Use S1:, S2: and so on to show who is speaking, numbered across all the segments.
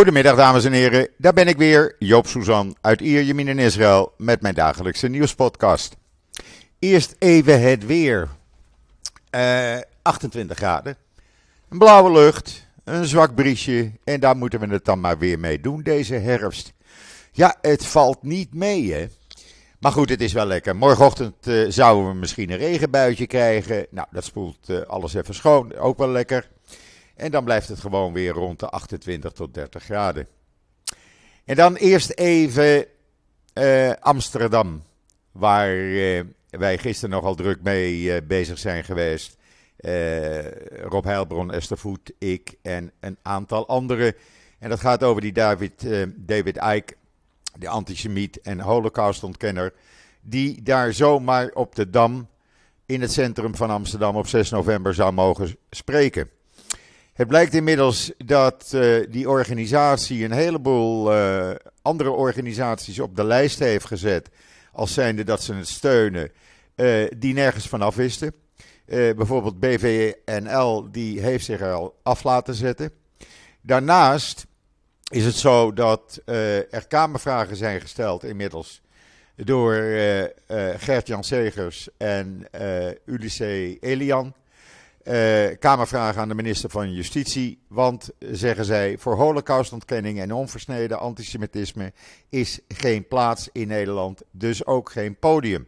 S1: Goedemiddag dames en heren, daar ben ik weer, Joop Suzan uit Ierjemien in Israël met mijn dagelijkse nieuwspodcast. Eerst even het weer. Uh, 28 graden, een blauwe lucht, een zwak briesje en daar moeten we het dan maar weer mee doen deze herfst. Ja, het valt niet mee hè. Maar goed, het is wel lekker. Morgenochtend uh, zouden we misschien een regenbuitje krijgen. Nou, dat spoelt uh, alles even schoon. Ook wel lekker. En dan blijft het gewoon weer rond de 28 tot 30 graden. En dan eerst even uh, Amsterdam, waar uh, wij gisteren nogal druk mee uh, bezig zijn geweest. Rob Heilbron, Esther Voet, ik en een aantal anderen. En dat gaat over die David, David Icke, de antisemiet en holocaustontkenner, die daar zomaar op de Dam in het centrum van Amsterdam op 6 november zou mogen spreken. Het blijkt inmiddels dat uh, die organisatie een heleboel uh, andere organisaties op de lijst heeft gezet. Als zijnde dat ze het steunen, uh, die nergens vanaf wisten. bijvoorbeeld BVNL, die heeft zich er al af laten zetten. Daarnaast is het zo dat er Kamervragen zijn gesteld inmiddels door Gert-Jan Segers en Ulysse Elian. Uh, Kamervraag aan de minister van Justitie. Want, zeggen zij, voor holocaustontkenning en onversneden antisemitisme is geen plaats in Nederland, dus ook geen podium.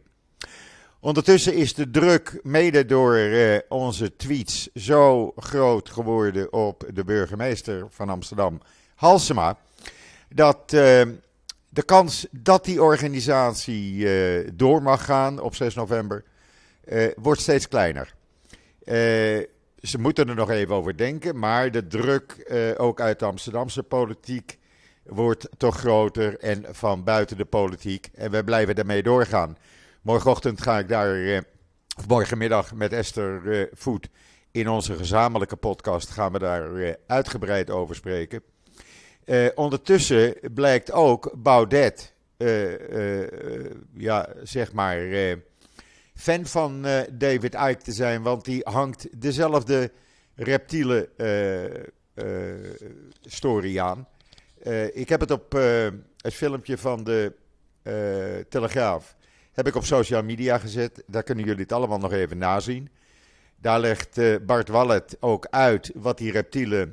S1: Ondertussen is de druk, mede door uh, onze tweets, zo groot geworden op de burgemeester van Amsterdam, Halsema, dat uh, de kans dat die organisatie door mag gaan op 6 november, wordt steeds kleiner. Uh, ze moeten er nog even over denken, maar de druk uh, ook uit de Amsterdamse politiek wordt toch groter en van buiten de politiek. En we blijven daarmee doorgaan. Morgenochtend ga ik daar, uh, of morgenmiddag met Esther Voet in onze gezamenlijke podcast gaan we daar uitgebreid over spreken. ondertussen blijkt ook Baudet, ja, zeg maar fan van uh, David Icke te zijn, want die hangt dezelfde reptiele uh, story aan. ik heb het op het filmpje van de Telegraaf heb ik op social media gezet. Daar kunnen jullie het allemaal nog even nazien. Daar legt Bart Wallet ook uit wat die reptiele,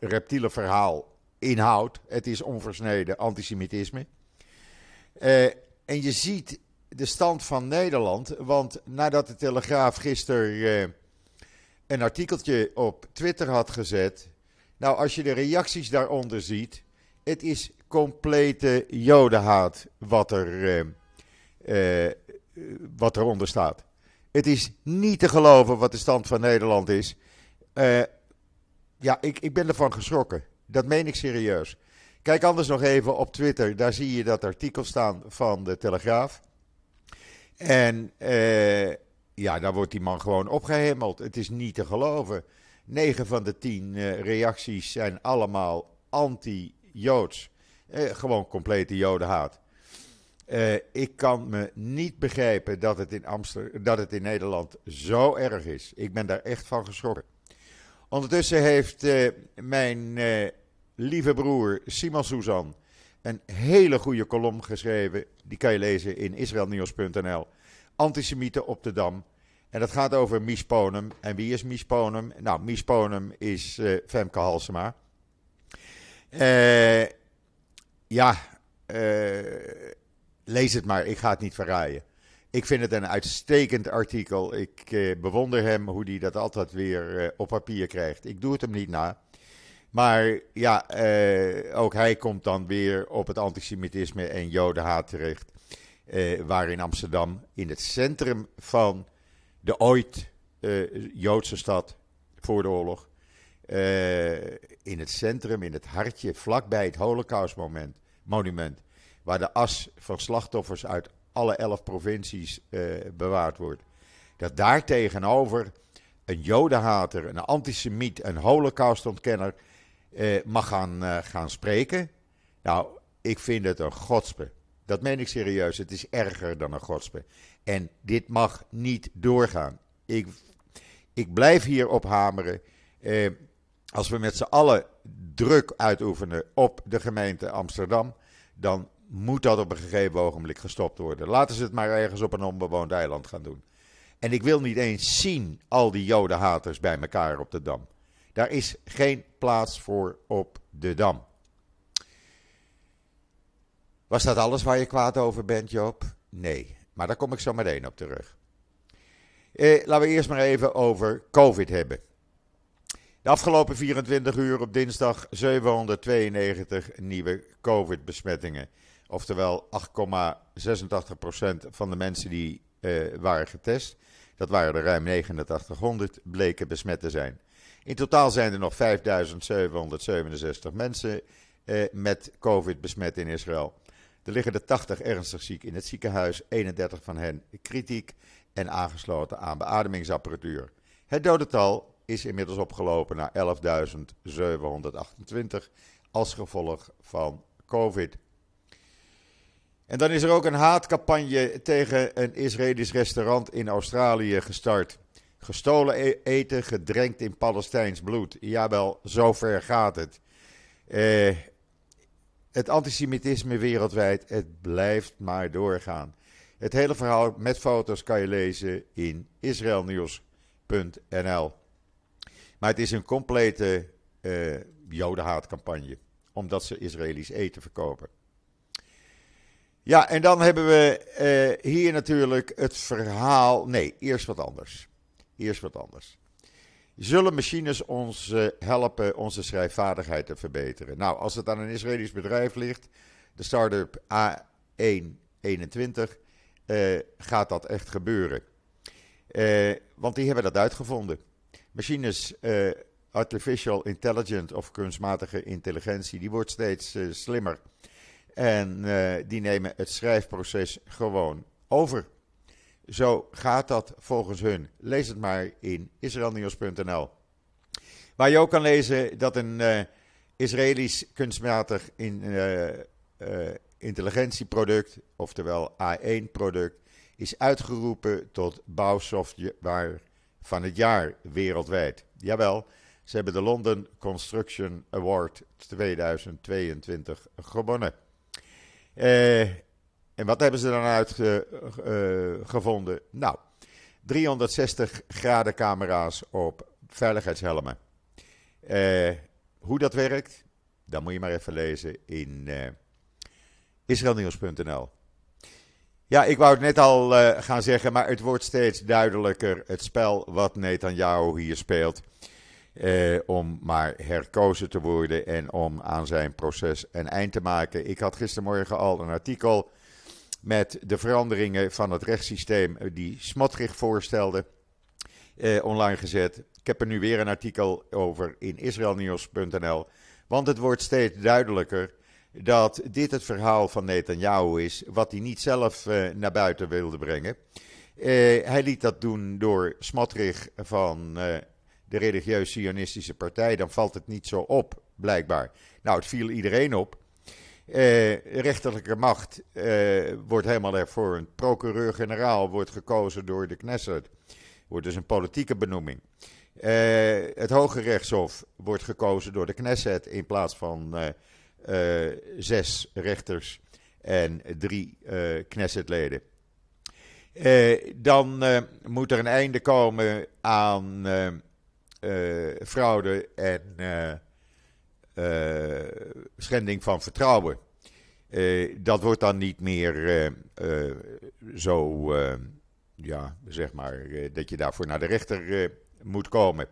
S1: reptiele verhaal inhoudt. Het is onversneden antisemitisme. en je ziet de stand van Nederland. Want nadat de Telegraaf gisteren uh, een artikeltje op Twitter had gezet. Nou, als je de reacties daaronder ziet. Het is complete jodenhaat wat, er, uh, wat eronder staat. Het is niet te geloven wat de stand van Nederland is. ja, ik, ik ben ervan geschrokken. Dat meen ik serieus. Kijk anders nog even op Twitter. Daar zie je dat artikel staan van de Telegraaf. En uh, ja, daar wordt die man gewoon opgehemeld. Het is niet te geloven. 9 van de 10 uh, eh, reacties zijn allemaal anti-Joods. Uh, gewoon complete Jodenhaat. ik kan me niet begrijpen dat het, in Amsterdam, dat het in Nederland zo erg is. Ik ben daar echt van geschrokken. Ondertussen heeft mijn lieve broer Simon Suzan een hele goede kolom geschreven. Die kan je lezen in israelnieuws.nl. Antisemieten op de Dam. En dat gaat over Mies. En wie is Mies? Nou, Mies is uh, Femke Halsema. Uh, ja, uh, lees het maar. Ik ga het niet verraaien. Ik vind het een uitstekend artikel. Ik bewonder hem hoe hij dat altijd weer op papier krijgt. Ik doe het hem niet na. Maar ja, eh, ook hij komt dan weer op het antisemitisme en jodenhaat terecht. Eh, waar in Amsterdam, in het centrum van de ooit eh, Joodse stad voor de oorlog, eh, in het centrum, in het hartje, vlakbij het Holocaust-monument, waar de as van slachtoffers uit alle elf provincies bewaard wordt, dat daar tegenover een jodenhater, een antisemiet, een holocaustontkenner uh, mag gaan, uh, gaan spreken. Nou, ik vind het een godspe. Dat meen ik serieus. Het is erger dan een godspe. En dit mag niet doorgaan. Ik, ik blijf hierop hameren. Uh, als we met z'n allen druk uitoefenen op de gemeente Amsterdam, dan moet dat op een gegeven ogenblik gestopt worden. Laten ze het maar ergens op een onbewoond eiland gaan doen. En ik wil niet eens zien al die jodenhaters bij elkaar op de Dam. Daar is geen plaats voor op de Dam. Was dat alles waar je kwaad over bent, Joop? Nee, maar daar kom ik zo meteen op terug. Eh, laten we eerst maar even over COVID hebben. De afgelopen 24 uur op dinsdag 792 nieuwe COVID-besmettingen. Oftewel 8,86% van de mensen die eh, waren getest. Dat waren er ruim 8900, bleken besmet te zijn. In totaal zijn er nog 5767 mensen eh, met COVID besmet in Israël. Er liggen er 80 ernstig ziek in het ziekenhuis, 31 van hen kritiek en aangesloten aan beademingsapparatuur. Het dodental is inmiddels opgelopen naar 11.728 als gevolg van COVID. En dan is er ook een haatcampagne tegen een Israëlisch restaurant in Australië gestart. Gestolen e- eten gedrenkt in Palestijns bloed. Jawel, zover gaat het. Eh, het antisemitisme wereldwijd, het blijft maar doorgaan. Het hele verhaal met foto's kan je lezen in israelnieuws.nl. Maar het is een complete uh, jodenhaatcampagne, omdat ze Israëlisch eten verkopen. Ja, en dan hebben we uh, hier natuurlijk het verhaal. Nee, eerst wat anders. Eerst wat anders. Zullen machines ons uh, helpen onze schrijfvaardigheid te verbeteren? Nou, als het aan een Israëlisch bedrijf ligt, de start-up A121, uh, gaat dat echt gebeuren. want die hebben dat uitgevonden. Machines, artificial intelligence of kunstmatige intelligentie, die wordt steeds slimmer. En die nemen het schrijfproces gewoon over. Zo gaat dat volgens hun. Lees het maar in israelnieuws.nl. Waar je ook kan lezen dat een uh, Israëlisch kunstmatig in, uh, intelligentieproduct, oftewel A1-product, is uitgeroepen tot bouwsoftware van het jaar wereldwijd. Jawel, ze hebben de London Construction Award 2022 gewonnen. En wat hebben ze dan uitgevonden? Uh, nou, 360 graden camera's op veiligheidshelmen. Uh, hoe dat werkt, dan moet je maar even lezen in uh, israelnieuws.nl. Ja, ik wou het net al gaan zeggen, maar het wordt steeds duidelijker het spel wat Netanyahu hier speelt. Eh, om maar herkozen te worden en om aan zijn proces een eind te maken. Ik had gistermorgen al een artikel met de veranderingen van het rechtssysteem die Smotrich voorstelde eh, online gezet. Ik heb er nu weer een artikel over in israelnieuws.nl. Want het wordt steeds duidelijker dat dit het verhaal van Netanyahu is, wat hij niet zelf eh, naar buiten wilde brengen. Uh, hij liet dat doen door Smotrich van uh, de religieus-sionistische partij, dan valt het niet zo op, blijkbaar. Nou, het viel iedereen op. Uh, rechterlijke macht uh, wordt helemaal hervormd. Procureur-generaal wordt gekozen door de Knesset. Wordt dus een politieke benoeming. Uh, het Hoge Rechtshof wordt gekozen door de Knesset in plaats van zes rechters en drie Knessetleden. dan moet er een einde komen aan fraude en schending van vertrouwen. dat wordt dan niet meer zo, ja, zeg maar, dat je daarvoor naar de rechter moet komen.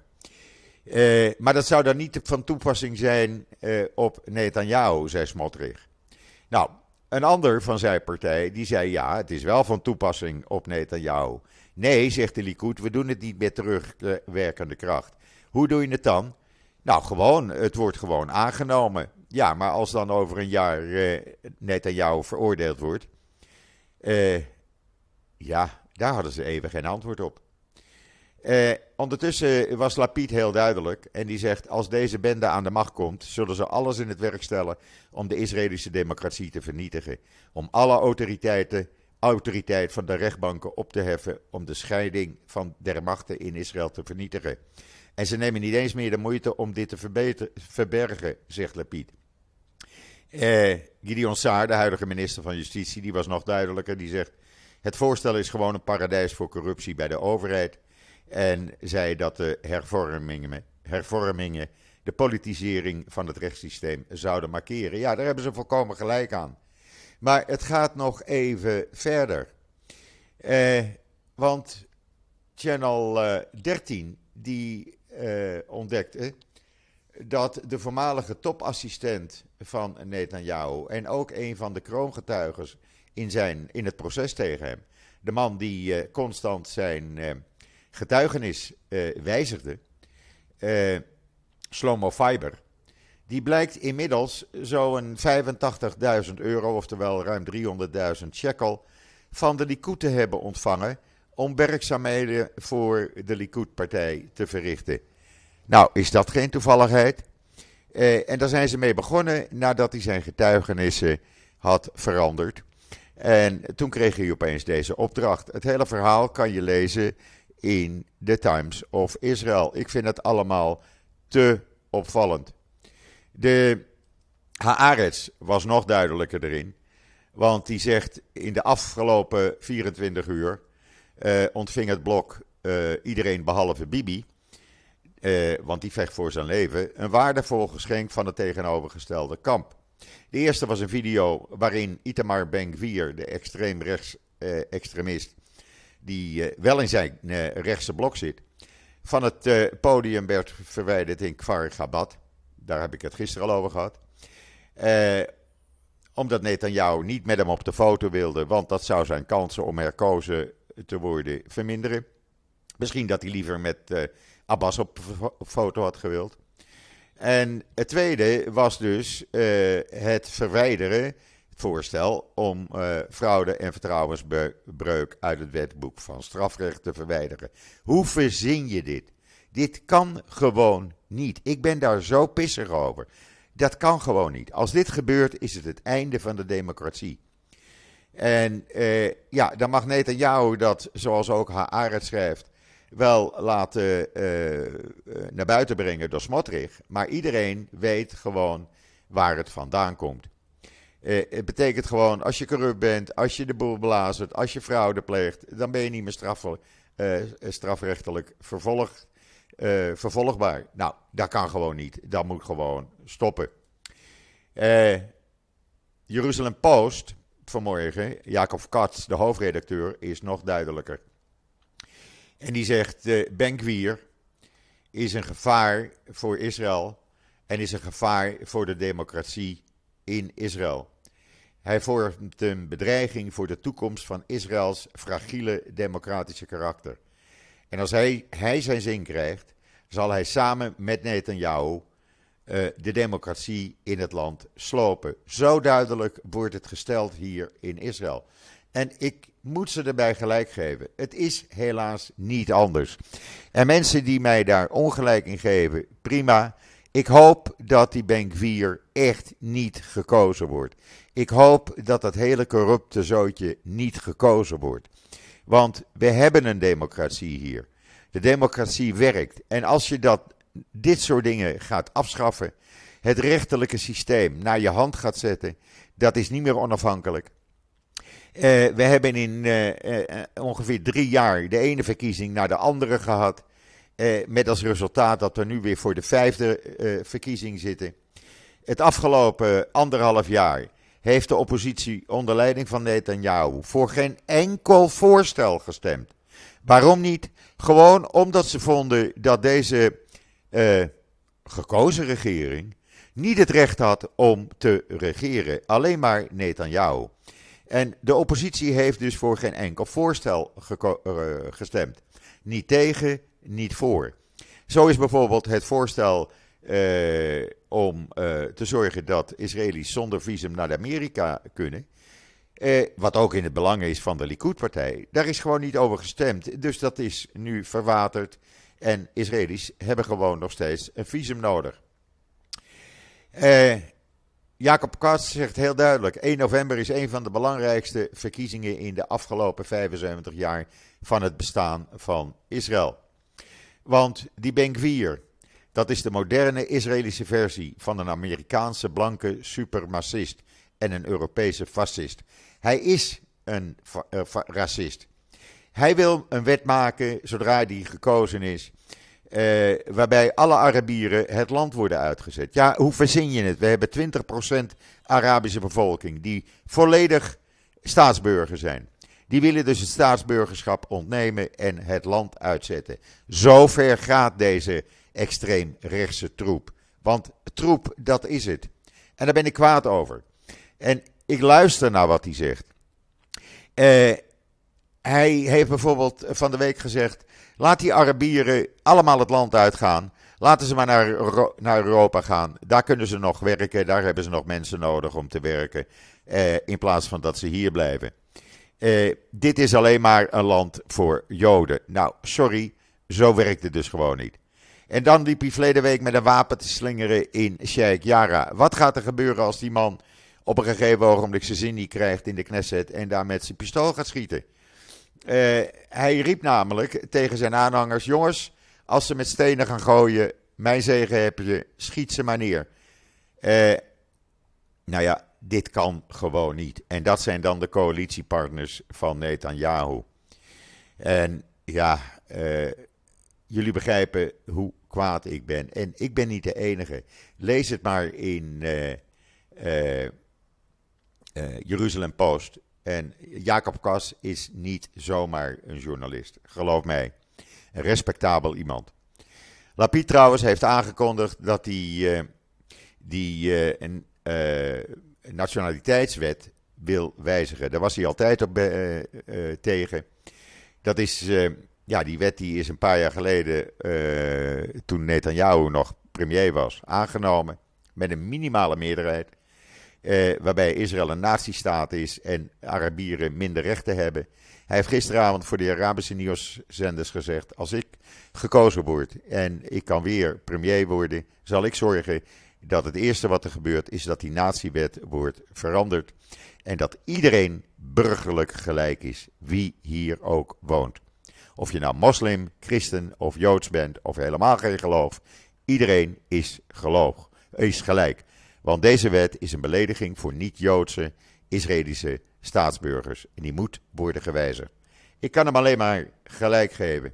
S1: maar dat zou dan niet van toepassing zijn op Netanyahu, zei Smotrich. Nou, een ander van zijn partij die zei ja, het is wel van toepassing op Netanyahu. Nee, zegt de Likud, we doen het niet met terugwerkende kracht. Hoe doe je het dan? Nou, gewoon, het wordt gewoon aangenomen. Ja, maar als dan over een jaar uh, net aan jou veroordeeld wordt, uh, ja, daar hadden ze even geen antwoord op. Uh, ondertussen was Lapid heel duidelijk en die zegt: als deze bende aan de macht komt, zullen ze alles in het werk stellen om de Israëlische democratie te vernietigen. Om alle autoriteiten, autoriteit van de rechtbanken op te heffen, om de scheiding van der machten in Israël te vernietigen. En ze nemen niet eens meer de moeite om dit te verbergen, zegt Lapid. Eh, Gideon Saar, de huidige minister van Justitie, die was nog duidelijker. Die zegt: Het voorstel is gewoon een paradijs voor corruptie bij de overheid. En zei dat de hervormingen, hervormingen de politisering van het rechtssysteem zouden markeren. Ja, daar hebben ze volkomen gelijk aan. Maar het gaat nog even verder. Eh, want Channel 13 eh, die eh, ontdekte dat de voormalige topassistent van Netanyahu en ook een van de kroongetuigen in, zijn, in het proces tegen hem, de man die uh, constant zijn uh, getuigenis wijzigde, Slomo Fiber, die blijkt inmiddels zo'n 85.000 euro, oftewel ruim 300.000 shekel, van de Likud te hebben ontvangen om werkzaamheden voor de Likud-partij te verrichten. Nou, is dat geen toevalligheid? Eh, en daar zijn ze mee begonnen nadat hij zijn getuigenissen had veranderd. En toen kreeg hij opeens deze opdracht. Het hele verhaal kan je lezen in The Times of Israel. Ik vind het allemaal te opvallend. De Haaretz was nog duidelijker erin. Want die zegt in de afgelopen 24 uur ontving het blok uh, iedereen behalve Bibi uh, want die vecht voor zijn leven, een waardevol geschenk van het tegenovergestelde kamp. De eerste was een video waarin Itamar Ben-Gvir, de extreemrechts uh, extremist, die wel in zijn rechtse blok zit, van het podium werd verwijderd in Kfar Gabat. Daar heb ik het gisteren al over gehad. omdat Netanyahu niet met hem op de foto wilde, want dat zou zijn kansen om herkozen te worden verminderen. Misschien dat hij liever met Abbas op foto had gewild. En het tweede was dus uh, het verwijderen, voorstel om uh, fraude en vertrouwensbreuk uit het wetboek van strafrecht te verwijderen. Hoe verzin je dit? Dit kan gewoon niet. Ik ben daar zo pissig over. Dat kan gewoon niet. Als dit gebeurt, is het het einde van de democratie. En uh, ja, dan mag Netanyahu dat, zoals ook Haaret schrijft, wel laten uh, naar buiten brengen door Smotrich. Maar iedereen weet gewoon waar het vandaan komt. Uh, het betekent gewoon, als je corrupt bent, als je de boel blazert, als je fraude pleegt, dan ben je niet meer straf, strafrechtelijk vervolg, vervolgbaar. Nou, dat kan gewoon niet. Dat moet gewoon stoppen. Jeruzalem Post vanmorgen, Jacob Katz, de hoofdredacteur, is nog duidelijker. En die zegt: uh, Ben is een gevaar voor Israël en is een gevaar voor de democratie in Israël. Hij vormt een bedreiging voor de toekomst van Israëls fragiele democratische karakter. En als hij, hij zijn zin krijgt, zal hij samen met Netanyahu uh, de democratie in het land slopen. Zo duidelijk wordt het gesteld hier in Israël. En ik moet ze erbij gelijk geven. Het is helaas niet anders. En mensen die mij daar ongelijk in geven, prima. Ik hoop dat die 4 echt niet gekozen wordt. Ik hoop dat dat hele corrupte zootje niet gekozen wordt. Want we hebben een democratie hier. De democratie werkt. En als je dat, dit soort dingen gaat afschaffen, het rechterlijke systeem naar je hand gaat zetten, dat is niet meer onafhankelijk. Uh, we hebben in uh, uh, ongeveer drie jaar de ene verkiezing naar de andere gehad. met als resultaat dat we nu weer voor de vijfde verkiezing zitten. Het afgelopen anderhalf jaar heeft de oppositie onder leiding van Netanyahu voor geen enkel voorstel gestemd. Waarom niet? Gewoon omdat ze vonden dat deze gekozen regering niet het recht had om te regeren. Alleen maar Netanyahu. En de oppositie heeft dus voor geen enkel voorstel uh, gestemd. Niet tegen, niet voor. Zo is bijvoorbeeld het voorstel uh, om te zorgen dat Israëli's zonder visum naar Amerika kunnen. wat ook in het belang is van de Likud-partij. Daar is gewoon niet over gestemd. Dus dat is nu verwaterd. En Israëli's hebben gewoon nog steeds een visum nodig. Jacob Katz zegt heel duidelijk: 1 november is een van de belangrijkste verkiezingen in de afgelopen 75 jaar van het bestaan van Israël. Want die Ben-Gvir, dat is de moderne Israëlische versie van een Amerikaanse blanke supremacist en een Europese fascist. Hij is een uh, racist. Hij wil een wet maken, zodra hij gekozen is, uh, waarbij alle Arabieren het land worden uitgezet. Ja, hoe verzin je het? We hebben 20% Arabische bevolking die volledig staatsburger zijn. Die willen dus het staatsburgerschap ontnemen en het land uitzetten. Zover gaat deze extreemrechtse troep. Want troep, dat is het. En daar ben ik kwaad over. En ik luister naar wat hij zegt. Uh, hij heeft bijvoorbeeld van de week gezegd: laat die Arabieren allemaal het land uitgaan. Laten ze maar naar, naar Europa gaan. Daar kunnen ze nog werken. Daar hebben ze nog mensen nodig om te werken. Eh, in plaats van dat ze hier blijven. Eh, dit is alleen maar een land voor Joden. Nou, sorry, zo werkt het dus gewoon niet. En dan liep hij verleden week met een wapen te slingeren in Sheikh Yara. Wat gaat er gebeuren als die man op een gegeven ogenblik zijn zin niet krijgt in de Knesset en daar met zijn pistool gaat schieten? Uh, hij riep namelijk tegen zijn aanhangers: Jongens, als ze met stenen gaan gooien, mijn zegen heb je, schiet ze maar neer. Uh, nou ja, dit kan gewoon niet. En dat zijn dan de coalitiepartners van Netanyahu. En ja, uh, jullie begrijpen hoe kwaad ik ben. En ik ben niet de enige. Lees het maar in uh, Jeruzalem Post. En Jacob Kas is niet zomaar een journalist. Geloof mij. Een respectabel iemand. Lapid trouwens heeft aangekondigd dat hij die een nationaliteitswet wil wijzigen. Daar was hij altijd op tegen. Dat is ja, die wet die is een paar jaar geleden, toen Netanyahu nog premier was, aangenomen. Met een minimale meerderheid. Uh, waarbij Israël een nazistaat is en Arabieren minder rechten hebben. Hij heeft gisteravond voor de Arabische nieuwszenders gezegd: Als ik gekozen word en ik kan weer premier worden, zal ik zorgen dat het eerste wat er gebeurt is dat die naziwet wordt veranderd. En dat iedereen burgerlijk gelijk is, wie hier ook woont. Of je nou moslim, christen of joods bent of helemaal geen geloof. Iedereen is, geloof, is gelijk. Want deze wet is een belediging voor niet-Joodse Israëlische staatsburgers. En die moet worden gewijzigd. Ik kan hem alleen maar gelijk geven.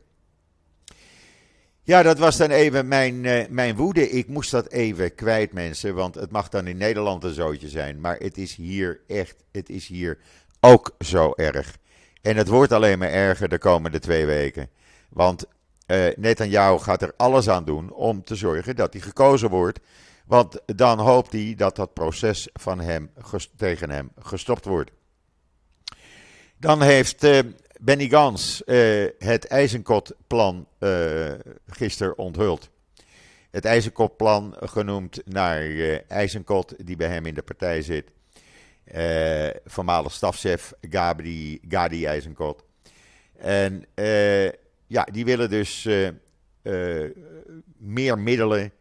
S1: Ja, dat was dan even mijn, uh, mijn woede. Ik moest dat even kwijt, mensen. Want het mag dan in Nederland een zootje zijn. Maar het is hier echt, het is hier ook zo erg. En het wordt alleen maar erger de komende twee weken. Want uh, Netanyahu gaat er alles aan doen om te zorgen dat hij gekozen wordt. Want dan hoopt hij dat dat proces van hem, tegen hem gestopt wordt. Dan heeft uh, Benny Gans uh, het IJzenkotplan uh, gisteren onthuld. Het IJzenkotplan genoemd naar IJzenkot, die bij hem in de partij zit. Voormalig stafchef Gadi, Gadi IJzenkot. En ja, die willen dus meer middelen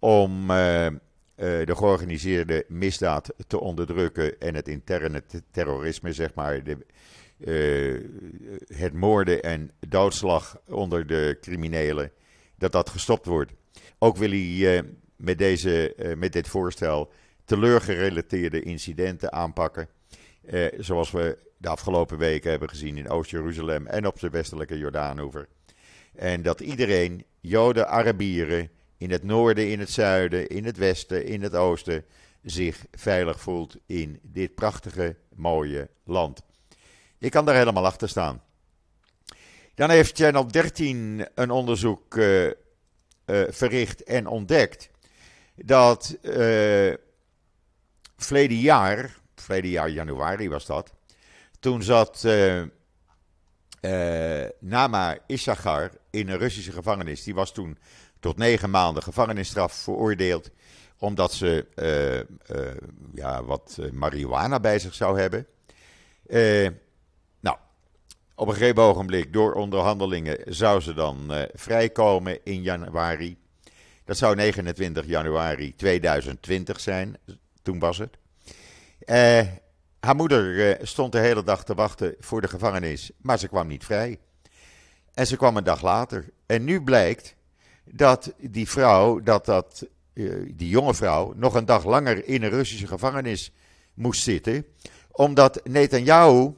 S1: om de georganiseerde misdaad te onderdrukken en het interne terrorisme, zeg maar, de, het moorden en doodslag onder de criminelen, dat dat gestopt wordt. Ook wil hij met, deze, met dit voorstel teleurgerelateerde incidenten aanpakken. Eh, zoals we de afgelopen weken hebben gezien in Oost-Jeruzalem en op de westelijke Jordaanoever. En dat iedereen, Joden, Arabieren, in het noorden, in het zuiden, in het westen, in het oosten, zich veilig voelt in dit prachtige, mooie land. Ik kan daar helemaal achter staan. Dan heeft Channel 13 een onderzoek uh, uh, verricht en ontdekt dat uh, verleden jaar, verleden jaar januari was dat, toen zat uh, Nama Issachar in een Russische gevangenis. Die was toen tot negen maanden gevangenisstraf veroordeeld, omdat ze uh, ja, wat marihuana bij zich zou hebben. nou, op een gegeven ogenblik, door onderhandelingen, zou ze dan vrijkomen in januari. Dat zou 29 januari 2020 zijn, toen was het. Haar moeder uh, stond de hele dag te wachten voor de gevangenis, maar ze kwam niet vrij. En ze kwam een dag later. En nu blijkt dat die vrouw, dat, dat die jonge vrouw, nog een dag langer in een Russische gevangenis moest zitten. Omdat Netanyahu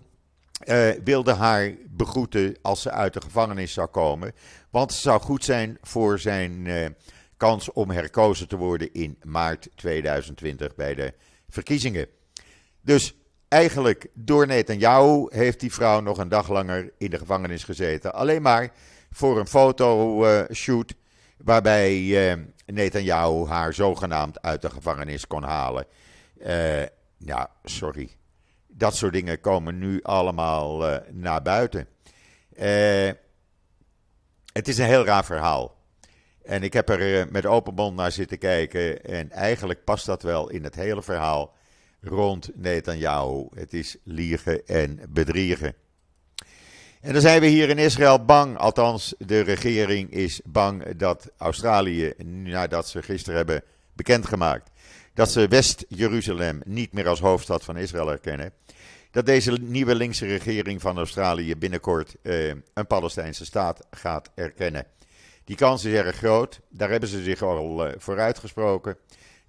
S1: uh, wilde haar begroeten als ze uit de gevangenis zou komen. Want het zou goed zijn voor zijn kans om herkozen te worden in maart 2020 bij de verkiezingen. Dus eigenlijk door Netanyahu heeft die vrouw nog een dag langer in de gevangenis gezeten. Alleen maar voor een fotoshoot waarbij uh, Netanyahu haar zogenaamd uit de gevangenis kon halen. Uh, ja, sorry. Dat soort dingen komen nu allemaal uh, naar buiten. het is een heel raar verhaal. En ik heb er met open mond naar zitten kijken. En eigenlijk past dat wel in het hele verhaal rond Netanyahu. Het is liegen en bedriegen. En dan zijn we hier in Israël bang, althans de regering is bang dat Australië, nadat ze gisteren hebben bekendgemaakt dat ze West-Jeruzalem niet meer als hoofdstad van Israël erkennen, dat deze nieuwe linkse regering van Australië binnenkort eh, een Palestijnse staat gaat erkennen. Die kans is erg groot, daar hebben ze zich al uh, voor uitgesproken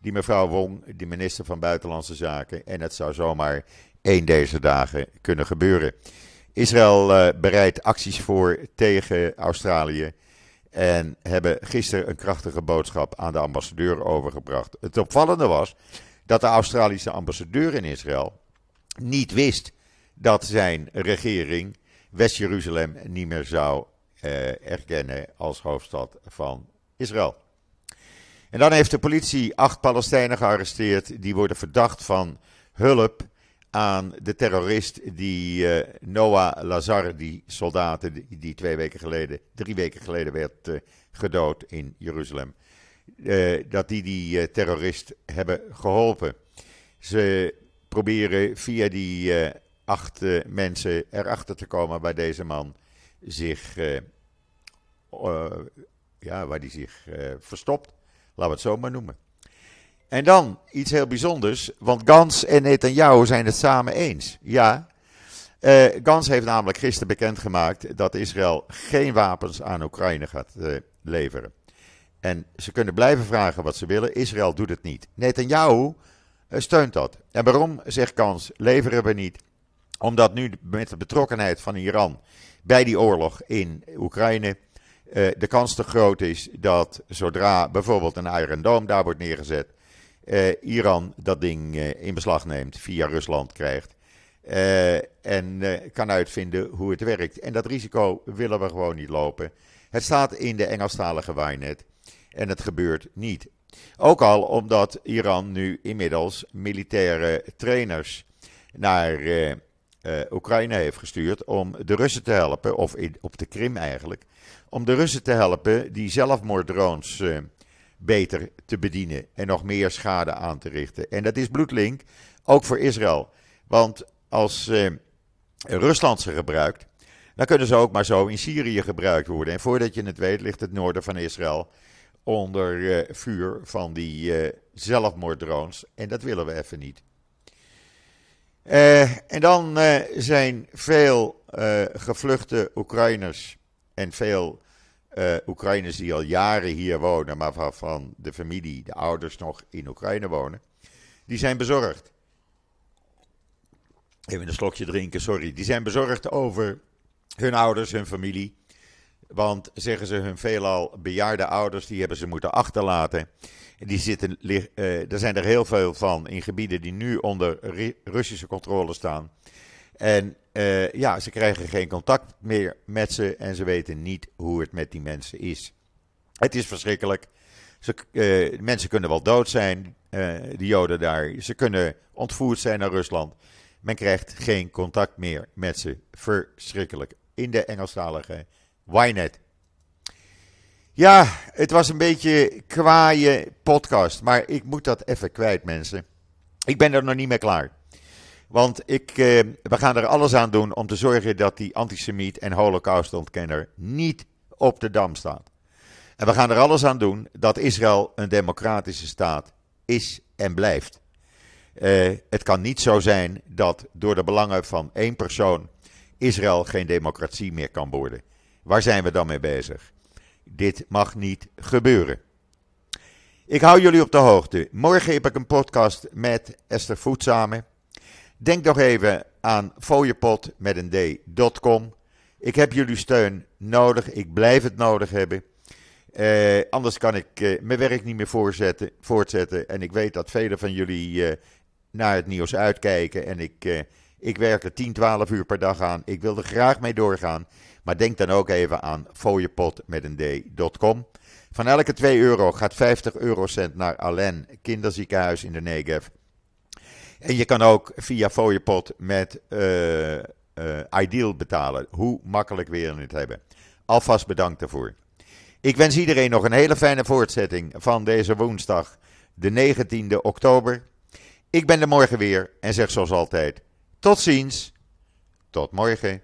S1: die mevrouw Wong, die minister van Buitenlandse Zaken. En het zou zomaar één deze dagen kunnen gebeuren. Israël uh, bereidt acties voor tegen Australië. En hebben gisteren een krachtige boodschap aan de ambassadeur overgebracht. Het opvallende was dat de Australische ambassadeur in Israël niet wist dat zijn regering West-Jeruzalem niet meer zou uh, erkennen als hoofdstad van Israël. En dan heeft de politie acht Palestijnen gearresteerd. Die worden verdacht van hulp aan de terrorist die uh, Noah Lazar, die soldaat die, twee weken geleden, drie weken geleden werd uh, gedood in Jeruzalem. Uh, dat die die terrorist hebben geholpen. Ze proberen via die acht mensen erachter te komen waar deze man zich, ja, waar die zich verstopt. Laten we het zo maar noemen. En dan iets heel bijzonders, want Gans en Netanyahu zijn het samen eens. Ja, uh, Gans heeft namelijk gisteren bekendgemaakt dat Israël geen wapens aan Oekraïne gaat uh, leveren. En ze kunnen blijven vragen wat ze willen, Israël doet het niet. Netanyahu uh, steunt dat. En waarom, zegt Gans, leveren we niet? Omdat nu met de betrokkenheid van Iran bij die oorlog in Oekraïne uh, de kans te groot is dat zodra bijvoorbeeld een Iron Dome daar wordt neergezet, uh, Iran dat ding uh, in beslag neemt, via Rusland krijgt. en kan uitvinden hoe het werkt. En dat risico willen we gewoon niet lopen. Het staat in de Engelstalige Wynet en het gebeurt niet. Ook al omdat Iran nu inmiddels militaire trainers naar Oekraïne heeft gestuurd om de Russen te helpen, of op de Krim eigenlijk, om de Russen te helpen die zelfmoorddrones uh, beter te bedienen en nog meer schade aan te richten. En dat is bloedlink, ook voor Israël. Want als uh, Rusland ze gebruikt, dan kunnen ze ook maar zo in Syrië gebruikt worden. En voordat je het weet, ligt het noorden van Israël onder uh, vuur van die zelfmoorddrones. En dat willen we even niet. en dan zijn veel gevluchte Oekraïners en veel uh, Oekraïners die al jaren hier wonen, maar waarvan de familie, de ouders nog in Oekraïne wonen, die zijn bezorgd. Even een slokje drinken, sorry. Die zijn bezorgd over hun ouders, hun familie. Want zeggen ze, hun veelal bejaarde ouders, die hebben ze moeten achterlaten. Die zitten, uh, er zijn er heel veel van in gebieden die nu onder Russische controle staan. En uh, ja, ze krijgen geen contact meer met ze en ze weten niet hoe het met die mensen is. Het is verschrikkelijk. Ze, uh, mensen kunnen wel dood zijn, uh, de Joden daar. Ze kunnen ontvoerd zijn naar Rusland. Men krijgt geen contact meer met ze. Verschrikkelijk. In de Engelstalige Ynet. Ja, het was een beetje kwaaie podcast, maar ik moet dat even kwijt, mensen. Ik ben er nog niet mee klaar. Want ik, eh, we gaan er alles aan doen om te zorgen dat die antisemiet en holocaustontkenner niet op de dam staat. En we gaan er alles aan doen dat Israël een democratische staat is en blijft. Uh, het kan niet zo zijn dat door de belangen van één persoon Israël geen democratie meer kan worden. Waar zijn we dan mee bezig? Dit mag niet gebeuren. Ik hou jullie op de hoogte. Morgen heb ik een podcast met Esther Voetzame. Denk nog even aan fooiepot met een d.com. Ik heb jullie steun nodig. Ik blijf het nodig hebben. Uh, anders kan ik uh, mijn werk niet meer voortzetten. En ik weet dat velen van jullie uh, naar het nieuws uitkijken. En ik, ik werk er 10, 12 uur per dag aan. Ik wil er graag mee doorgaan. Maar denk dan ook even aan fooiepot met een d.com. Van elke 2 euro gaat 50 eurocent naar Allen Kinderziekenhuis in de Negev. En je kan ook via fooiepot met Ideal betalen. Hoe makkelijk weer het hebben. Alvast bedankt daarvoor. Ik wens iedereen nog een hele fijne voortzetting van deze woensdag, de 19e oktober. Ik ben er morgen weer en zeg zoals altijd: tot ziens, tot morgen.